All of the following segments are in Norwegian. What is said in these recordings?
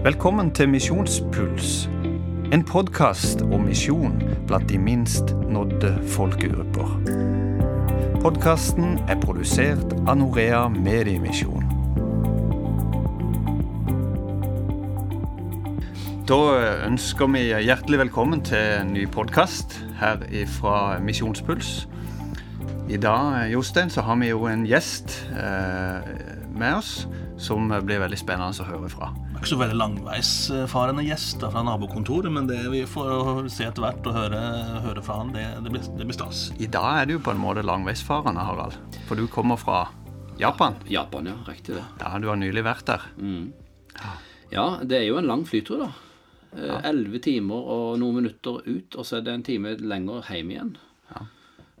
Velkommen til Misjonspuls, en podkast om misjon blant de minst nådde folkegrupper. Podkasten er produsert av Norea Mediemisjon. Da ønsker vi hjertelig velkommen til en ny podkast her fra Misjonspuls. I dag Jostein, så har vi jo en gjest eh, med oss som blir veldig spennende å høre fra. Ikke så veldig langveisfarende gjest fra nabokontoret, men det vi får se etter hvert og høre, høre fra han, det, det, blir, det blir stas. I dag er du på en måte langveisfarende, Harald. For du kommer fra Japan. Japan, ja. Riktig det. Ja, Du har nylig vært der. Ja, det er jo en lang flytur, da. Eh, Elleve timer og noen minutter ut, og så er det en time lenger hjem igjen.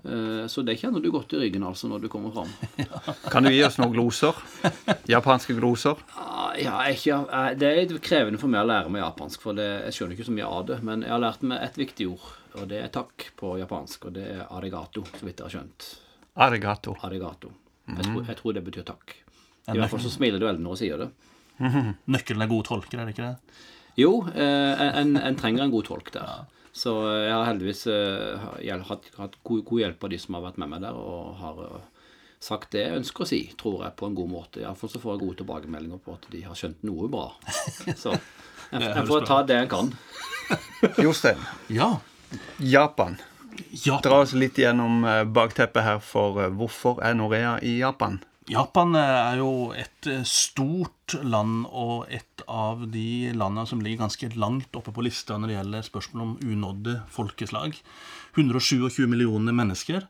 Eh, Så det kjenner du godt i ryggen altså når du kommer fram. Kan du gi oss noen gloser? Japanske gloser? Ah, Ja, ikke, eh, det er krevende for meg å lære meg japansk, for det, jeg skjønner ikke så mye av det. Men jeg har lært meg et viktig ord, og det er takk på japansk, og det er arigato, så vidt jeg har skjønt. Arigato. Arigato. Jeg, tror, jeg tror det betyr takk. I hvert fall så smiler du veldig når du sier det. Nøkkelen er gode tolker, er det ikke det? Jo, eh, en, en trenger en god tolk der. Så eh, jeg har heldigvis eh, har hatt, hatt god, god hjelp av de som har vært med meg der, og har sagt det jeg ønsker å si, tror jeg, på en god måte. Iallfall så får jeg gode tilbakemeldinger på at de har skjønt noe bra. Så jeg, jeg får ta det jeg kan. Jostein, Ja. Japan. Japan. Dra oss litt gjennom bakteppet her for hvorfor er Norea i Japan? Japan er jo et eh, stort land og et av de landene som ligger ganske langt oppe på lista når det gjelder spørsmål om unådde folkeslag. 127 millioner mennesker.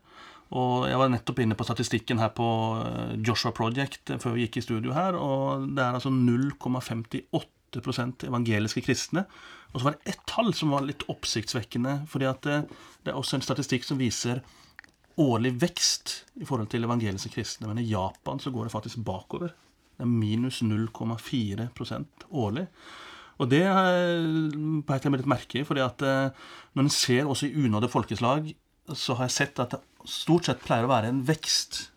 Og jeg var nettopp inne på statistikken her på eh, Joshua Project før vi gikk i studio her, og det er altså 0,58% evangeliske kristne. Og så var det ett tall som var litt oppsiktsvekkende, fordi at det er også en statistikk som viser årlig vekst i forhold til evangeliske kristne. Men i Japan så går det faktisk bakover. Det er minus 0,4% årlig. Og det beit jeg meg litt merke i, fordi at eh, når en ser også i unådde folkeslag, så har jeg sett at det stort sett pleier å være en vekst.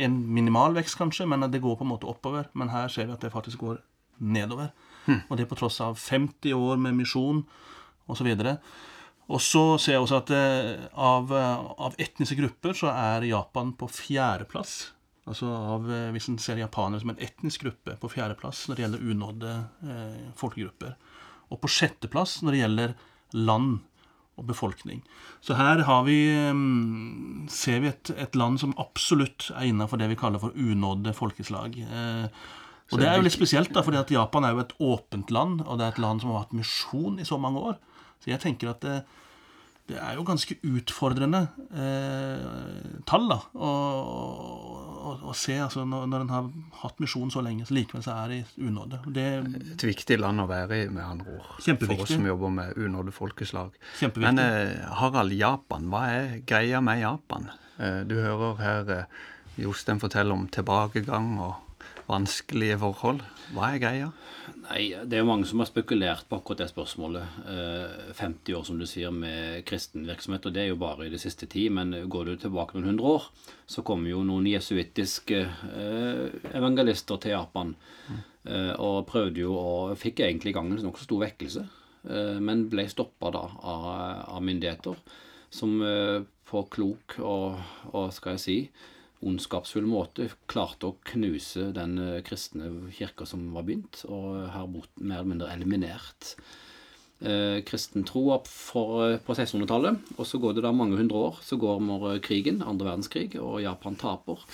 En minimal vekst, kanskje, men det går på en måte oppover. Men her ser vi at det faktisk går nedover. Og det på tross av 50 år med misjon osv. Og så ser jeg også at eh, av, eh, av etniske grupper så er Japan på fjerdeplass. Altså av, eh, hvis en ser japanere som en etnisk gruppe, på fjerdeplass når det gjelder unådde eh, folkegrupper. Og på sjetteplass når det gjelder land og befolkning. Så her har vi, mm, ser vi et, et land som absolutt er innafor det vi kaller for unådde folkeslag. Eh, og det er jo litt spesielt, da, fordi at Japan er jo et åpent land, og det er et land som har hatt misjon i så mange år. Så jeg tenker at det, det er jo ganske utfordrende eh, tall da, å, å, å se altså, når, når en har hatt misjon så lenge, så likevel så er det i unåde. Det, Et viktig land å være i, med andre ord. For oss som jobber med unådde folkeslag. Men eh, Harald, Japan. Hva er greia med Japan? Eh, du hører her eh, Jostein fortelle om tilbakegang og vanskelige forhold. Hva er greia? Nei, Det er jo mange som har spekulert på akkurat det spørsmålet. Eh, 50 år, som du sier, med kristen virksomhet, og det er jo bare i det siste tid. Men går du tilbake noen hundre år, så kommer jo noen jesuittiske eh, evangelister til Japan. Eh, og prøvde jo og fikk egentlig i gang en nokså stor vekkelse. Eh, men ble stoppa da av, av myndigheter, som eh, på klok og, og skal jeg si ondskapsfull måte klarte å knuse den eh, kristne kirka som var begynt, og har bort, mer eller mindre eliminert eh, kristen tro for, på 1600-tallet. Og så går det da mange hundre år, så går vi krigen, andre verdenskrig, og Japan taper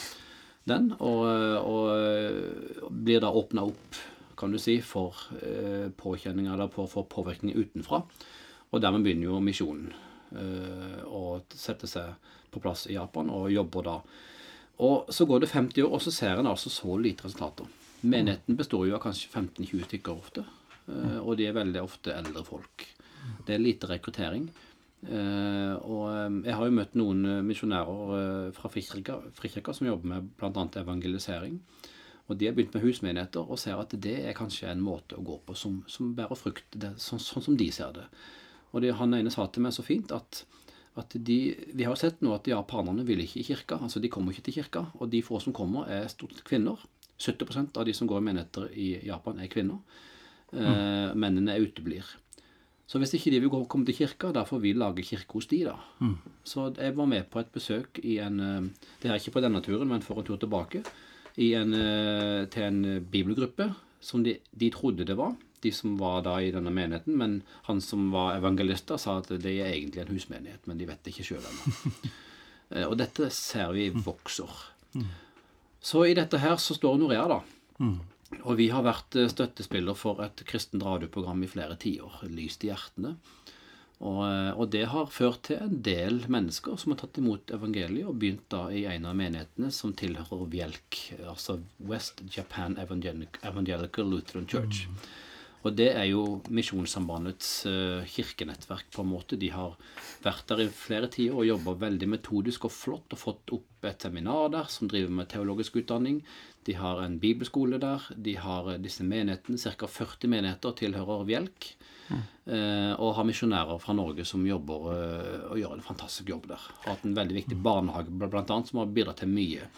den. Og, og, og eh, blir da åpna opp, kan du si, for eh, påkjenninger eller for, for påvirkning utenfra. Og dermed begynner jo misjonen eh, å sette seg på plass i Japan, og jobber da og så går det 50 år, og så ser en altså så lite resultater. Menigheten består jo av kanskje 15-20 stykker ofte, eh, og de er veldig ofte eldre folk. Det er lite rekruttering. Eh, Og eh, jeg har jo møtt noen misjonærer fra Frikirka som jobber med bl.a. evangelisering. Og de har begynt med husmenigheter og ser at det er kanskje en måte å gå på som, som bærer frukt, det, sånn, sånn som de ser det. Og det, han ene sa til meg så fint at at de, Vi har jo sett nå at japanerne vil ikke i kirka. altså De kommer ikke til kirka. Og de få som kommer, er stort sett kvinner. 70% av de som går i menigheter i Japan, er kvinner. Eh, Mennene uteblir. Så hvis ikke de vil komme til kirka, da får vi lage kirke hos de, da. Så jeg var med på et besøk i en eh, Det er ikke på denne turen, men for en tur tilbake. I en, eh, til en bibelgruppe som de, de trodde det var. De som var da i denne menigheten. Men han som var evangelister, sa at det er egentlig en husmenighet. Men de vet det ikke sjøl ennå. Eh, Og dette ser vi vokser. Så i dette her så står Norea, da. Og vi har vært eh, støttespiller for et kristent radioprogram i flere tiår. Lyst i hjertene. Og, eh, og det har ført til en del mennesker som har tatt imot evangeliet og begynt da i en av menighetene som tilhører VJELK, altså West Japan Evangelical Lutheran Church. Og det er jo Misjonssambandets eh, kirkenettverk, på en måte. De har vært der i flere tider og jobba veldig metodisk og flott og fått opp et seminar der som driver med teologisk utdanning. De har en bibelskole der. De har eh, disse menighetene, ca. 40 menigheter tilhører VJELK. Eh, og har misjonærer fra Norge som jobber og gjør en fantastisk jobb der. Har hatt en veldig viktig barnehage bl.a. som har bidratt til mye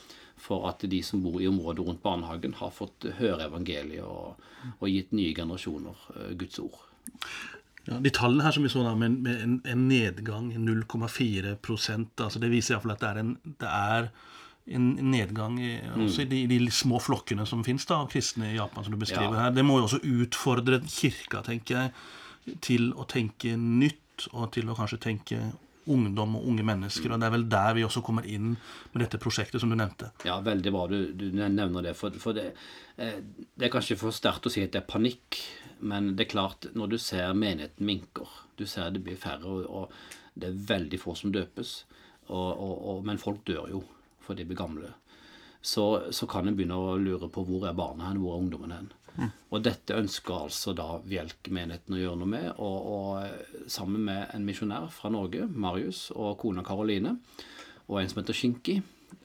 for at de som bor i området rundt barnehagen, har fått høre evangeliet og, og gitt nye generasjoner eh, Guds ord. Ja, de tallene her som vi så da, med, med en, en nedgang i 0,4 altså Det viser iallfall at det er en, det er en nedgang i, også i de, de små flokkene som fins av kristne i Japan, som du beskriver Ja. her. Det må jo også utfordre kirka, tenker jeg, til å tenke nytt, og til å kanskje tenke ungdom og unge mennesker. Og det er vel der vi også kommer inn med dette prosjektet som du nevnte. Ja, veldig bra du, du nevner det. For, for det, eh, det er kanskje for sterkt å si at det er panikk, men det er klart, når du ser menigheten minker, du ser det blir færre, og, og det er veldig få som døpes, og, og, men folk dør jo, for de blir gamle, så, så kan en begynne å lure på hvor er barna hen, hvor er ungdommen hen. Og dette ønsker altså da Bjelk-menigheten å gjøre noe med, og, og sammen med en misjonær fra Norge, Marius, og kona Karoline, og en som heter Shinki,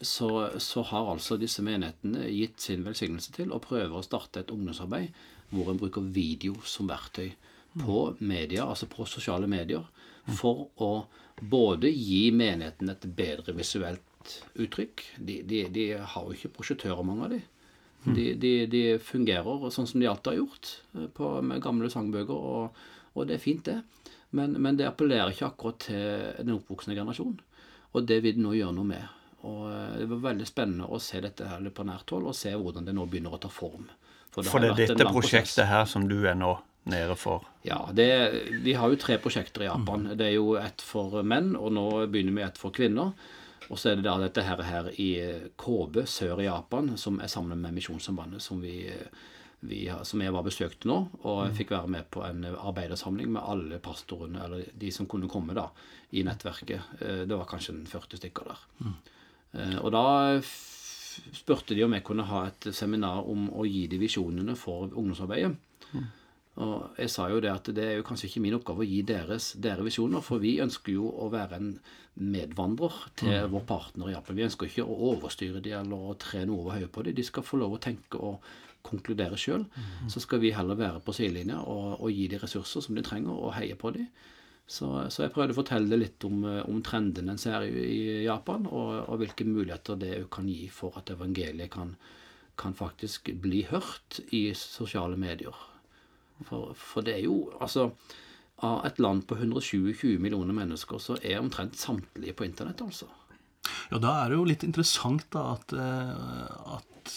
så, så har altså disse menighetene gitt sin velsignelse til å prøve å starte et ungdomsarbeid hvor en bruker video som verktøy på media, altså på sosiale medier, for å både gi menigheten et bedre visuelt uttrykk De, de, de har jo ikke prosjektører, mange av de. De, de, de fungerer sånn som de alltid har gjort, eh, på, med gamle sangbøker, og, og det er fint, det. Men, men det appellerer ikke akkurat til den oppvoksende generasjon. Og det vil de nå gjøre noe med. Og eh, Det var veldig spennende å se dette her på nært hold, og se hvordan det nå begynner å ta form. For har det er dette prosjektet prosess. her som du er nå nede for. Ja, det, vi har jo tre prosjekter i Japan. Det er jo ett for menn, og nå begynner vi ett for kvinner. Og så er det da dette her, her i Kobe sør i Japan, som er sammen med Misjonssambandet, som vi, vi har, som jeg var besøkte nå. Og jeg fikk være med på en arbeidersamling med alle pastorene, eller de som kunne komme da, i nettverket. Eh, Det var kanskje en 40 stykker der. Mm. Og da spurte de om jeg kunne ha et seminar om å gi de visjonene for ungdomsarbeidet. Og jeg sa jo det at det er jo kanskje ikke min oppgave å gi deres, dere visjoner, for vi ønsker jo å være en medvandrer til vår partner i Japan. Vi ønsker ikke å overstyre de eller å tre noe over høyet på de. De skal få lov å tenke og konkludere sjøl. Så skal vi heller være på sidelinja og, og gi de ressurser som de trenger, og heie på de. Så, så jeg prøvde å fortelle litt om, eh, om trendene en ser i, i Japan, og, og hvilke muligheter det kan gi for at evangeliet kan, kan faktisk bli hørt i sosiale medier. For, for det er jo altså Av et land på 120 millioner mennesker, så er omtrent samtlige på internett, altså. Ja, da er det jo litt interessant da at, eh, at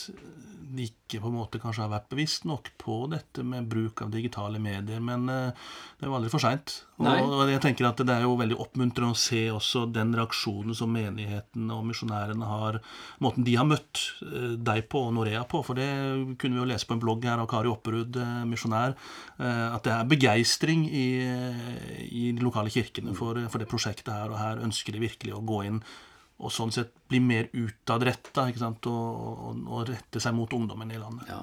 ikke på en måte kanskje har vært bevisst nok på dette med bruk av digitale medier. Men eh, det er jo aldri for seint. Og, og jeg tenker at det er jo veldig oppmuntrende å se også den reaksjonen som menigheten og misjonærene har Måten de har møtt eh, deg på og Norea på. For det kunne vi jo lese på en blogg her av Kari Opperud, eh, misjonær, at det er begeistring i, i de lokale kirkene for, for det prosjektet her. Og her ønsker de virkelig å gå inn og sånn sett bli mer utadretta og, og, og rette seg mot ungdommen i landet. Ja.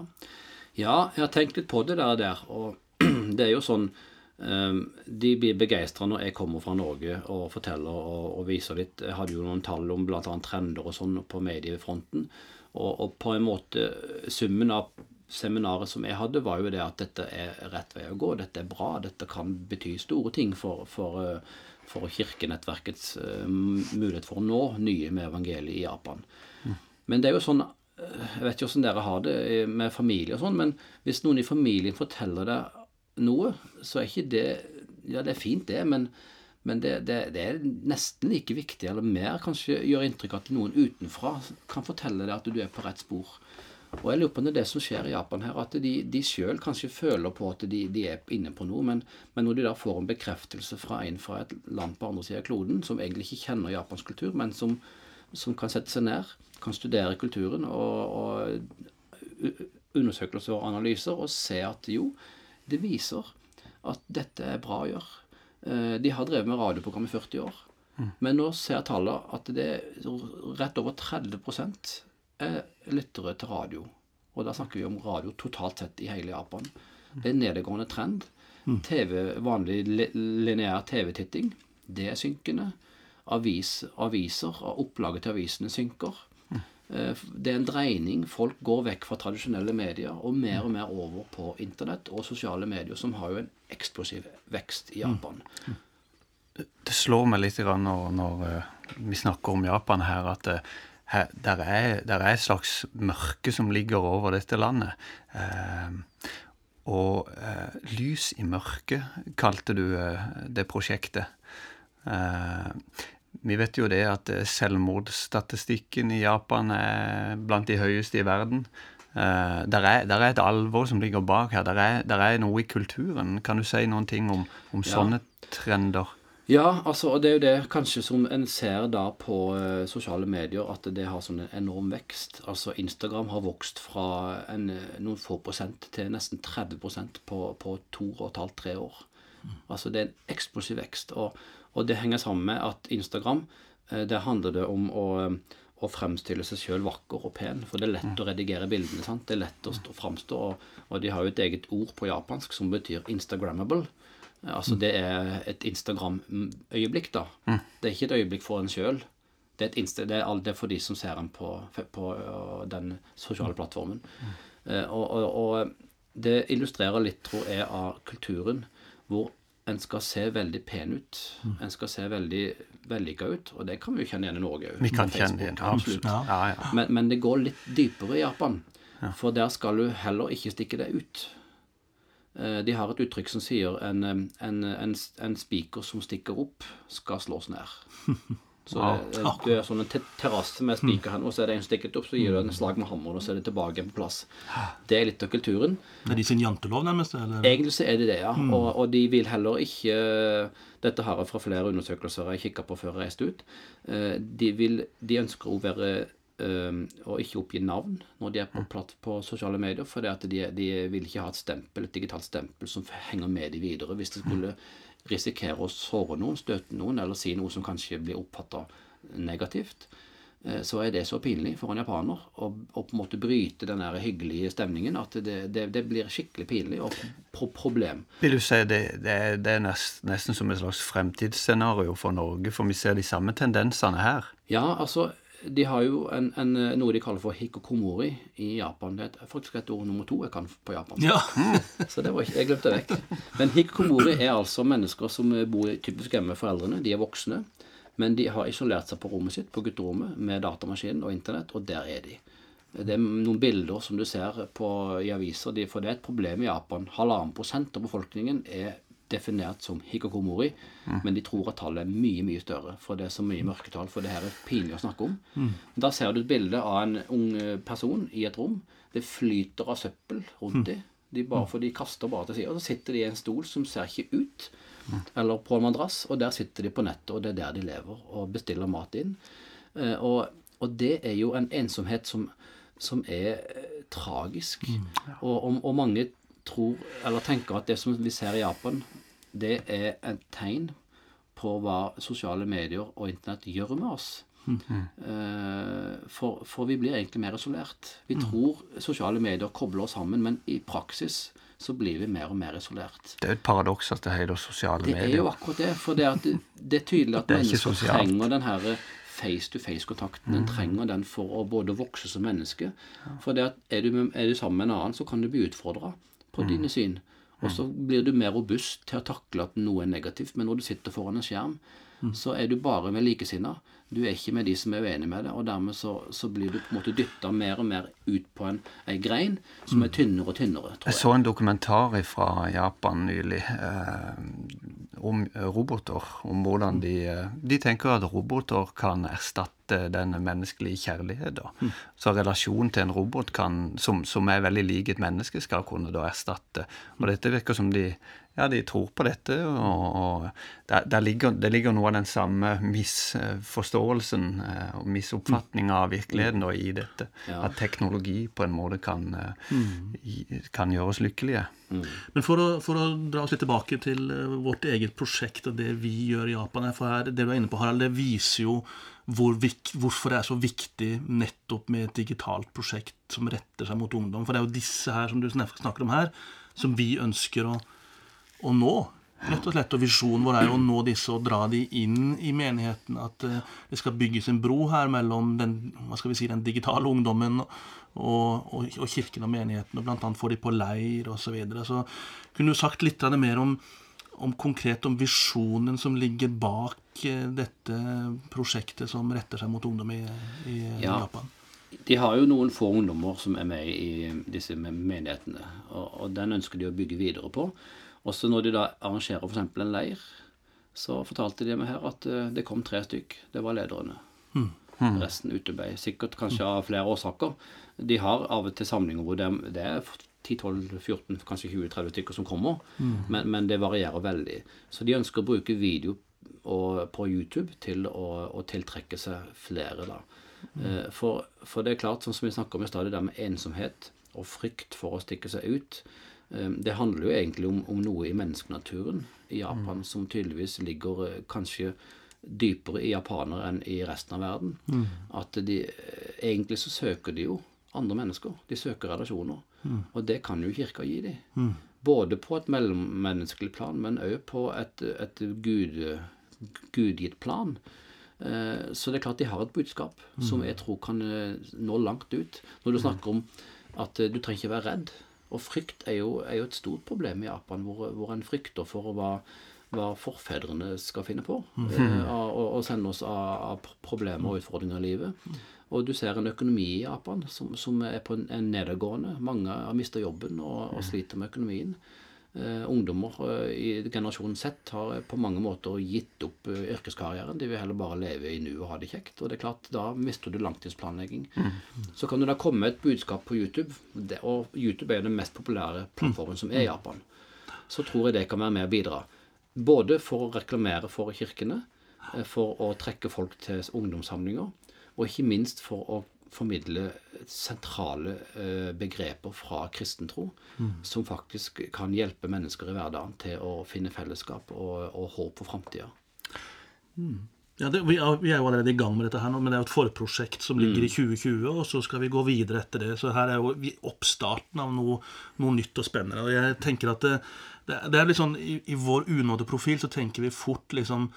ja, jeg har tenkt litt på det der, der og det er jo sånn Um, De blir begeistra når jeg kommer fra Norge og forteller og, og viser litt. Jeg hadde jo noen tall om bl.a. trender og sånn på mediefronten. Og, og på en måte summen av seminaret som jeg hadde, var jo det at dette er rett vei å gå. Dette er bra. Dette kan bety store ting for, for, eh, for kirkenettverkets eh, mulighet for å nå nye med evangeliet i Japan. Men det er jo sånn eh, Jeg vet ikke hvordan dere har det eh, med familie og sånn, men hvis noen i familien forteller deg noe, så er ikke det Ja, det er fint, det, men, men det, det, det, er nesten like viktig, eller mer kanskje, gjør inntrykk at noen utenfra kan fortelle deg at du er på rett spor. Og jeg lurer på om det er det som skjer i Japan her, at de, de sjøl kanskje føler på at de, de, er inne på noe, men, men, når de da får en bekreftelse fra en fra et land på andre siden av kloden, som egentlig ikke kjenner japansk kultur, men som, som kan sette seg ned, kan studere kulturen og, og undersøkelser og analyser, og se at jo, det viser at dette er bra å gjøre. Eh, de har drevet med radioprogram i 40 år. Mm. Men nå ser tallene at det er rett over 30 er lyttere til radio. Og da snakker vi om radio totalt sett i hele Japan. Det er en nedadgående trend. Mm. TV, vanlig lineær TV-titting, det er synkende. Avis, aviser, opplaget til avisene synker. Eh, det er en dreining. Folk går vekk fra tradisjonelle medier og mer og mer over på internett og sosiale medier, som har jo en eksplosiv vekst i Japan. Det slår meg litt når, når eh, vi snakker om Japan her, at eh, her, der, er, der, er, et slags mørke som ligger over dette landet. Eh, og eh, Lys i mørket kalte du eh, det prosjektet. Vi vet jo det at eh, selvmordsstatistikken i Japan er blant de høyeste i verden. Uh, der, er, der, er, et alvor som ligger bak her. Der er, der er noe i kulturen. Kan du si noen ting om, om ja. sånne trender? Ja, altså, og det er jo det kanskje som en ser da på uh, sosiale medier, at det har sånn en enorm vekst. Altså Instagram har vokst fra en, noen få prosent til nesten 30% på, på to og et halvt, tre år. Mm. Altså det er en eksplosiv vekst. Og og det henger sammen med at Instagram, uh, der handler det om å, eh, å fremstille seg sjøl vakker og pen. For det er lett å redigere bildene. sant? Det er lett å stå, framstå. Og, og, de har jo et eget ord på japansk som betyr instagrammable. Eh, altså det er et Instagram-øyeblikk, da. Det er ikke et øyeblikk for en sjøl. Det, det, er det for de som ser en på, på den sosiale plattformen. Og, og, og, det illustrerer litt, tror jeg, av kulturen hvor en skal se veldig pen ut. Mm. En skal se veldig vellykka ut. Og det kan vi jo kjenne igjen i Norge. Vi kan kjenne igjen, absolutt. Ja. Ja, ja. Men, men, det går litt dypere i Japan. For der skal du heller ikke stikke deg ut. Eh, de har et uttrykk som sier en, en, en, en spiker som stikker opp, skal slås ned. Så det, du er sånn en terrasse med spiker her, og så er det en stikket opp, så gir du en slag med hammeren, og så er det tilbake på plass. Det er litt av kulturen. Det er de sin jantelov, nærmest? Eller? Egentlig så er det det, ja. Mm. Og, og, de vil heller ikke Dette har jeg fra flere undersøkelser jeg kikka på før jeg reiste ut. Eh, de, vil, de ønsker å være Um, og ikke oppgi navn når de er på, platt, på sosiale medier. For de, de, vil ikke ha et stempel, et digitalt stempel som henger med de videre. Hvis de skulle risikere å såre noen, støte noen, eller si noe som kanskje blir oppfatta negativt, eh, så er det så pinlig for en japaner å, å på en måte bryte den der hyggelige stemningen at det, det, det, blir skikkelig pinlig og pro problem. Vil du si det, det, det er nest, nesten som et slags fremtidsscenario for Norge, for vi ser de samme tendensene her? Ja, altså de har jo en, en, noe de kaller for hikokomori i Japan. Det er faktisk et ord nummer to jeg kan på japansk. Ja. Så det var ikke, jeg glemte det vekk. Men hikokomori er altså mennesker som bor typisk hjemme med foreldrene. De er voksne. Men de har isolert seg på rommet sitt, på gutterommet, med datamaskinen og internett, og der er de. Det er noen bilder som du ser på, i aviser, for det er et problem i Japan. Halvannen prosent av befolkningen er definert som hikokomori, mm. men de tror at tallet er mye mye større. For det er så mye mørketall, for det her er pinlig å snakke om. Mm. Da ser du et bilde av en ung person i et rom. Det flyter av søppel rundt mm. dem. De bare, for de kaster bare til sida. Og så sitter de i en stol som ser ikke ut, mm. eller på en madrass, og der sitter de på nettet, og det er der de lever, og bestiller mat inn. Eh, og, og det er jo en ensomhet som, som er eh, tragisk. Mm. Og, og, og mange tror, eller tenker at det som vi ser i Japan, det er et tegn på hva sosiale medier og Internett gjør med oss. Mm. For, for, vi blir egentlig mer isolert. Vi mm. tror sosiale medier kobler oss sammen, men i praksis så blir vi mer og mer isolert. Det er et paradoks at det heter sosiale medier. Det er jo akkurat det. For det, det, det er tydelig at er mennesker trenger den her face-to-face-kontakten. Mm. En trenger den for å både vokse som menneske. For det at er du, er du sammen med en annen, så kan du bli utfordra på mm. dine syn. Og så blir du mer robust til å takle at noe er negativt. Men når du sitter foran en skjerm, så er du bare med likesinnede. Du er ikke med de som er uenige med det, og dermed så, så blir du på en måte dytta mer og mer ut på en, en grein som er tynnere og tynnere. tror Jeg jeg. så en dokumentar fra Japan nylig eh, om roboter. Om hvordan de, eh, de tenker at roboter kan erstatte den menneskelige kjærligheten. Mm. Så relasjonen til en robot kan, som, som er veldig lik et menneske, skal kunne da erstatte. Og dette virker som de ja, de tror på dette, og, og der, der ligger, det ligger noe av den samme misforståelsen eh, og misoppfatninga av virkeligheten da, i dette. Ja. At teknologi på en måte kan, eh, kan gjøre oss lykkelige. Men for å, for å dra oss litt tilbake til eh, vårt eget prosjekt og det vi gjør i Japan for her, Det du er inne på, Harald, det viser jo hvor vik, hvorfor det er så viktig nettopp med et digitalt prosjekt som retter seg mot ungdom. For det er jo disse her som du snakker om her, som vi ønsker å, å nå. Rett og slett, og Visjonen vår er å nå disse og dra de inn i menigheten. At eh, det skal bygges en bro her mellom den, hva skal vi si, den digitale ungdommen og, og, og kirken og menigheten. og annet få de på leir osv. Så, videre. så kunne du sagt litt av det mer om, om konkret om visjonen som ligger bak eh, dette prosjektet som retter seg mot ungdom i, i Ja. Japan? De har jo noen få ungdommer som er med i disse menighetene, og, og den ønsker de å bygge videre på. Også når de da arrangerer f.eks. en leir, så fortalte de meg her at eh, det kom tre stykk. Det var lederne. Resten uteblei. Sikkert kanskje av flere årsaker. De har av og til samlinger hvor det, det er 10-12-14, kanskje 20-30 stykker som kommer, men, men det varierer veldig. Så de ønsker å bruke video og, på YouTube til å, å tiltrekke seg flere. da. Eh, For, for det er klart, sånn som vi snakker om i stad, det der med ensomhet og frykt for å stikke seg ut, det handler jo egentlig om, om noe i menneskenaturen i Japan som tydeligvis ligger eh, kanskje dypere i japanere enn i resten av verden. At de eh, egentlig så søker de jo andre mennesker. De søker relasjoner. Og det kan jo kirka gi dem. Både på et mellommenneskelig plan, men òg på et, et gud, gudgitt plan. Eh, Så det er klart de har et budskap som jeg tror kan nå langt ut. Når du snakker om at du trenger ikke være redd. Og frykt er jo, er jo et stort problem i Japan, hvor, hvor en frykter for hva, hva forfedrene skal finne på. eh, av- Og, og sende oss av, av problemer og utfordringer i livet. Og du ser en økonomi i Japan som, som er på en, en nedadgående. Mange har mista jobben og, og sliter med økonomien. Eh, ungdommer eh, i generasjonen Z har på mange måter gitt opp eh, yrkeskarrieren. De vil heller bare leve i nuet og ha det kjekt. Og det er klart, da mister du langtidsplanlegging. Så kan det da komme et budskap på YouTube, og YouTube er jo den mest populære plattformen som er i Japan. Så tror jeg det kan være med å bidra. Både for å reklamere for kirkene, eh, for å trekke folk til ungdomssamlinger, og ikke minst for å formidle sentrale eh, begreper fra kristentro, som faktisk kan hjelpe mennesker i hverdagen til å finne fellesskap og, og håp for framtida. Ja, det, vi, er, vi er jo allerede i gang med dette her nå, men det er jo et forprosjekt som ligger Mm. i 2020, og så skal vi gå videre etter det. Så her er jo vi oppstarten av noe, noe nytt og spennende. Og jeg tenker at det, det, det er litt sånn, i, I vår unådde profil så tenker vi fort liksom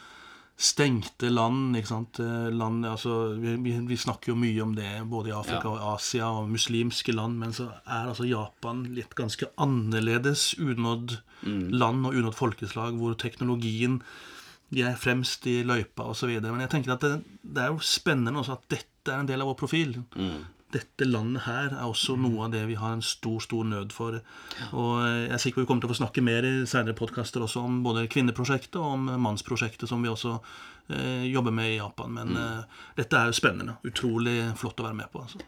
stengte land. ikke sant? Eh, land altså, vi, vi, snakker jo mye om det både i Afrika Ja. og Asia og muslimske land, men så er altså Japan litt ganske annerledes unådd land og unådd folkeslag, hvor teknologien er fremst i løypa osv. Men jeg tenker at det, det er jo spennende også at dette er en del av vår profil. Dette landet her er også noe av det vi har en stor stor nød for. Og jeg er sikker på vi kommer til å få snakke mer i senere podkaster også om både kvinneprosjektet og om mannsprosjektet, som vi også eh, jobber med i Japan. Men eh, dette er jo spennende. Utrolig flott å være med på. altså.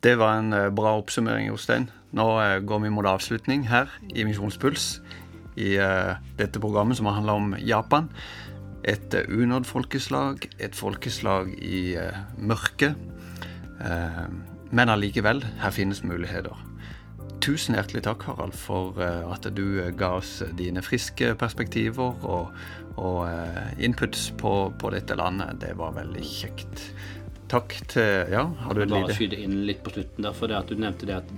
Det var en eh, bra oppsummering, Jostein. Nå eh, går vi mot avslutning her i Misjonspuls i eh, dette programmet som handler om Japan. Et uh, unådd folkeslag, et folkeslag i uh, mørket. Eh, men allikevel, her finnes muligheter. Tusen hjertelig takk, Harald, for eh, at du eh, ga oss dine friske perspektiver og, og eh, inputs på, på dette landet. Det var veldig kjekt. Takk til Ja, har du et Bare lite skyte inn litt på slutten der, for det at du nevnte det at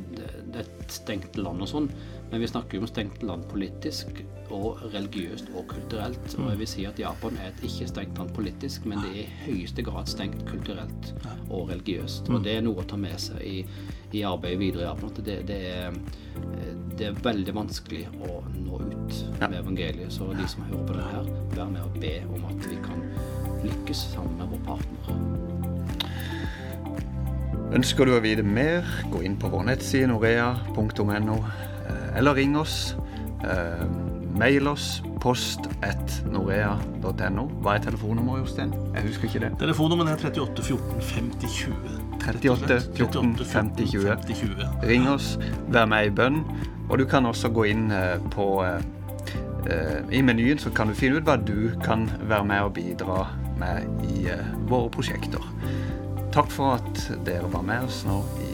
et stengt land og sånn. Men vi snakker jo om stengt land politisk og religiøst og kulturelt. Og jeg vil si at Japan er et ikke stengt land politisk, men det er i høyeste grad stengt kulturelt og religiøst. Og det er noe å ta med seg i, i arbeidet videre i Japan. At det, det, er, det er veldig vanskelig å nå ut med evangeliet. Så de som hører på det her, vær med og be om at vi kan lykkes sammen med vår partner. Ønsker du å vite mer, gå inn på vår nettside norea.no, eh, eller ring oss. Eh, mail oss post at norea.no. Hva er telefonnummeret, Jostein? Jeg husker ikke det. Telefonnummeret er 38 14 50 20. 38 14 50 20. Ring oss, vær med i bønn. Og du kan også gå inn eh, på eh, I menyen så kan du finne ut hva du kan være med og bidra med i våre prosjekter. Takk for at dere var med oss nå i